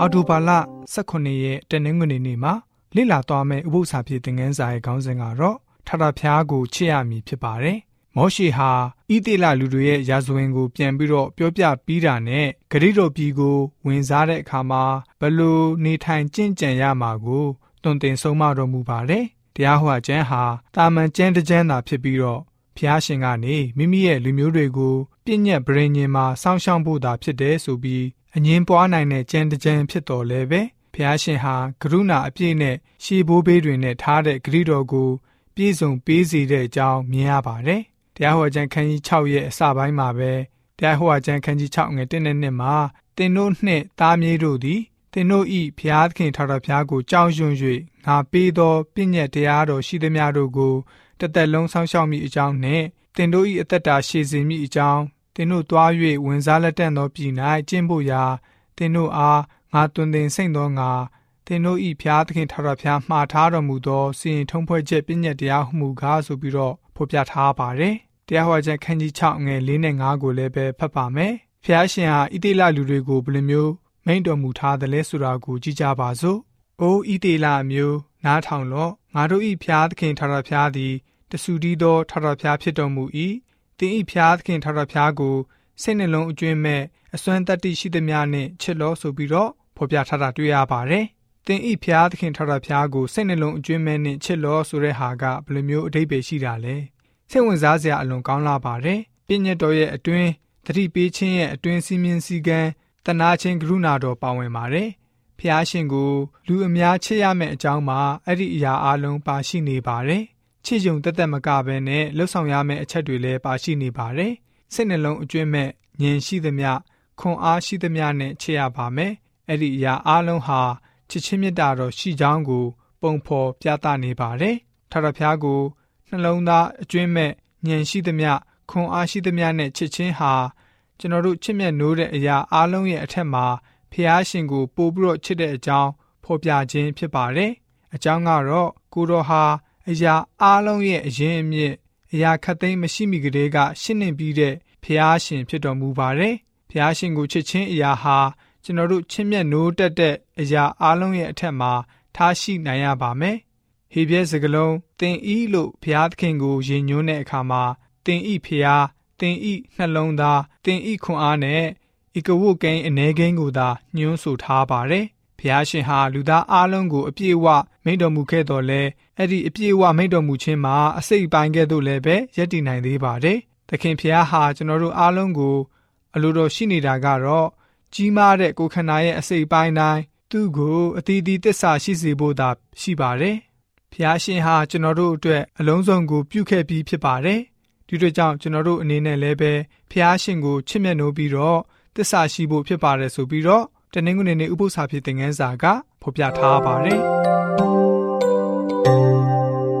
အော်တိုဘာလ18ရက်တနင်္ဂနွေနေ့မှာလေ့လာသွားမယ့်ဥပုသ္စာဖြစ်တဲ့ငန်းစာရဲ့ခေါင်းစဉ်ကတော့ထထဖျားကိုချစ်ရမည်ဖြစ်ပါတယ်။မောရှိဟာဣတိလလူတွေရဲ့ရာဇဝင်ကို ပြန်ပြီးတော့ပြောပြပြီးတာနဲ့ဂရိတော်ပြည်ကို ဝင်စားတဲ့အခါမှာဘလို့နေထိုင်ကျင့်ကြံရမှာကိုတွင်တင်ဆုံးမတော်မူပါတယ်။တရားဟောခြင်းဟာတာမန်ကျမ်းတကျမ်းသာဖြစ်ပြီးတော့ဖျားရှင်ကနေမိမိရဲ့လူမျိုးတွေကိုပြည့်ညက်ဗြိဉ္ဉ်မှာစောင့်ရှောက်ဖို့သာဖြစ်တယ်ဆိုပြီး အငင်းပွားနိုင်တဲ့ကျမ်းတကျမ်းဖြစ်တော်လဲပဲဖျားရှင်ဟာကရုဏာအပြည့်နဲ့ရှေးဘိုးဘေးတွေနဲ့ထားတဲ့ဂရိတော်ကိုပြည့်စုံပေးစေတဲ့အကြောင်းမြင်ရပါတယ်။တရားဟောခြင်းခန်းကြီး6ရဲ့အစပိုင်းမှာပဲတရားဟောခြင်းခန်းကြီး6ငယ်1နဲ့2မှာတင်တို့နှင့်သားမြေးတို့သည်တင်တို့ဤဖျားသခင်ထာတော်ဖျားကိုကြောက်ရွံ့၍ငါပေးသောပြည့်ညက်တရားတော်ရှိသမျှတို့ကိုတသက်လုံးဆောင်းရှောက်မိအကြောင်းနှင့်တင်တို့ဤအသက်တာရှည်စေမိအကြောင်း တင်တို့တွား၍ဝင်စားလက်တန့်သောပြည်၌ကျင့်ဖို့ရာတင်တို့အားငါတွင်တင်စိတ်သောငါတင်တို့ဤဖျားသခင်ထာဝရဖျားမှားထားတော်မူသောစီရင်ထုံးဖွဲ့ချက်ပြည့်ညက်တရားဟုမူကားဆိုပြီးတော့ဖော်ပြထားပါတယ်။တရားဟောချက်ခန်းကြီး6ငယ်4နဲ့5ကိုလည်းပဲဖတ်ပါမယ်။ဖျားရှင်ဟာဣတိလလူတွေကိုဘယ်လိုမျိုးမိန့်တော်မူထားသလဲဆိုတာကိုကြည့်ကြပါစို့။အိုးဣတိလမျိုးနားထောင်လော့ငါတို့ဤဖျားသခင်ထာဝရဖျားသည်တဆူတီးသောထာဝရဖျားဖြစ်တော်မူ၏။ တင်ဤဖျားသခင်ထာဝရဖျားကိုစိတ်နှလုံးအကျွင်းမဲ့အစွမ်းတတ္တိရှိသမျှနဲ့ချစ်လို့ဆိုပြီးတော့ဖော်ပြထားတာတွေ့ရပါတယ်။သင်ဤဖျားသခင်ထာဝရဖျားကိုစိတ်နှလုံးအကျွင်းမဲ့နဲ့ချစ်လို့ဆိုတဲ့ဟာကဘယ်လိုမျိုးအတိတ်ပဲရှိတာလဲ။စိတ်ဝင်စားစရာအလွန်ကောင်းလာပါတယ်။ပြည့်ညတ်တော်ရဲ့အတွင်းတတိပေးခြင်းရဲ့အတွင်းစီမင်းစည်းကမ်းတနာချင်းကရုဏာတော်ပါဝင်ပါတယ်။ဖျားရှင်ကိုလူအများချစ်ရမယ့်အကြောင်းမှာအဲ့ဒီအရာအလုံးပါရှိနေပါတယ်။ ချစ်ယုံတက်တက်မကဘဲနဲ့လှုပ်ဆောင်ရမယ့်အချက်တွေလည်းပါရှိနေပါတယ်။စိတ်နှလုံးအကျွင်းမဲ့ဉာဏ်ရှိသမျှခွန်အားရှိသမျှနဲ့ချစ်ရပါမယ်။အဲ့ဒီအရာအလုံးဟာချစ်ချင်းမြတ်တာတော်ရှိကြောင်းကို ပုံဖော်ပြသနေပါတယ်။ထာဝရဘုရားကိုနှလုံးသားအကျွင်းမဲ့ဉာဏ်ရှိသမျှခွန်အားရှိသမျှနဲ့ချစ်ချင်းဟာကျွန်တော်တို့ချစ်မြတ်နိုးတဲ့အရာအလုံးရဲ့အထက်မှာဖျားရှင်ကိုပို့ပြီးတော့ချစ်တဲ့အကြောင်းဖော်ပြခြင်းဖြစ်ပါတယ်။အကြောင်းကတော့ကိုတော်ဟာ အရာအလုံးရဲ့အရင်အမြစ်အရာခတ်သိမ်းမရှိမီကလေးကရှင်းနေပြီးတဲ့ဖျားရှင်ဖြစ်တော်မူပါတယ်။ဖျားရှင်ကိုချစ်ခြင်းအရာဟာကျွန်တော်တို့ချစ်မြတ်နိုးတက်တဲ့အရာအလုံးရဲ့အထက်မှာထားရှိနိုင်ရပါမယ်။ဟေပြဲစကလုံးတင်ဤလို့ဖျားသခင်ကိုယဉ်ညွန်းတဲ့အခါမှာတင်ဤဖျားတင်ဤနှလုံးသားတင်ဤခွန်အားနဲ့ဤကဝုတ်ကိန်းအနေကိန်းကိုသာညွှန်းဆိုထားပါတယ်။ ဖျားရှင်ဟာလူသားအလုံးကိုအပြည့်အဝမိန့်တော်မူခဲ့တော်လဲအဲ့ဒီအပြည့်အဝမိန့်တော်မူခြင်းမှာအစိတ်ပိုင်းကဲ့သို့လည်းပဲယက်တည်နိုင်သေးပါတယ်။သခင်ဖျားဟာကျွန်တော်တို့အားလုံးကိုအလိုတော်ရှိနေတာကတော့ကြီးမားတဲ့ကိုခန္ဓာရဲ့အစိတ်ပိုင်းတိုင်းသူ့ကိုအတီးတီးတစ္ဆာရှိစေဖို့သာရှိပါတယ်။ဖျားရှင်ဟာကျွန်တော်တို့အတွက်အလုံးစုံကိုပြုခဲ့ပြီးဖြစ်ပါတယ်။ဒီတို့ကြောင့်ကျွန်တော်တို့အနေနဲ့လည်းပဲဖျားရှင်ကိုချစ်မြတ်နိုးပြီးတော့တစ္ဆာရှိဖို့ဖြစ်ပါတယ်ဆိုပြီးတော့ တနင်္ဂနွေနေ့ဥပုသ္စာဖြစ်တဲ့ငန်းစာကဖော်ပြထားပါတယ်။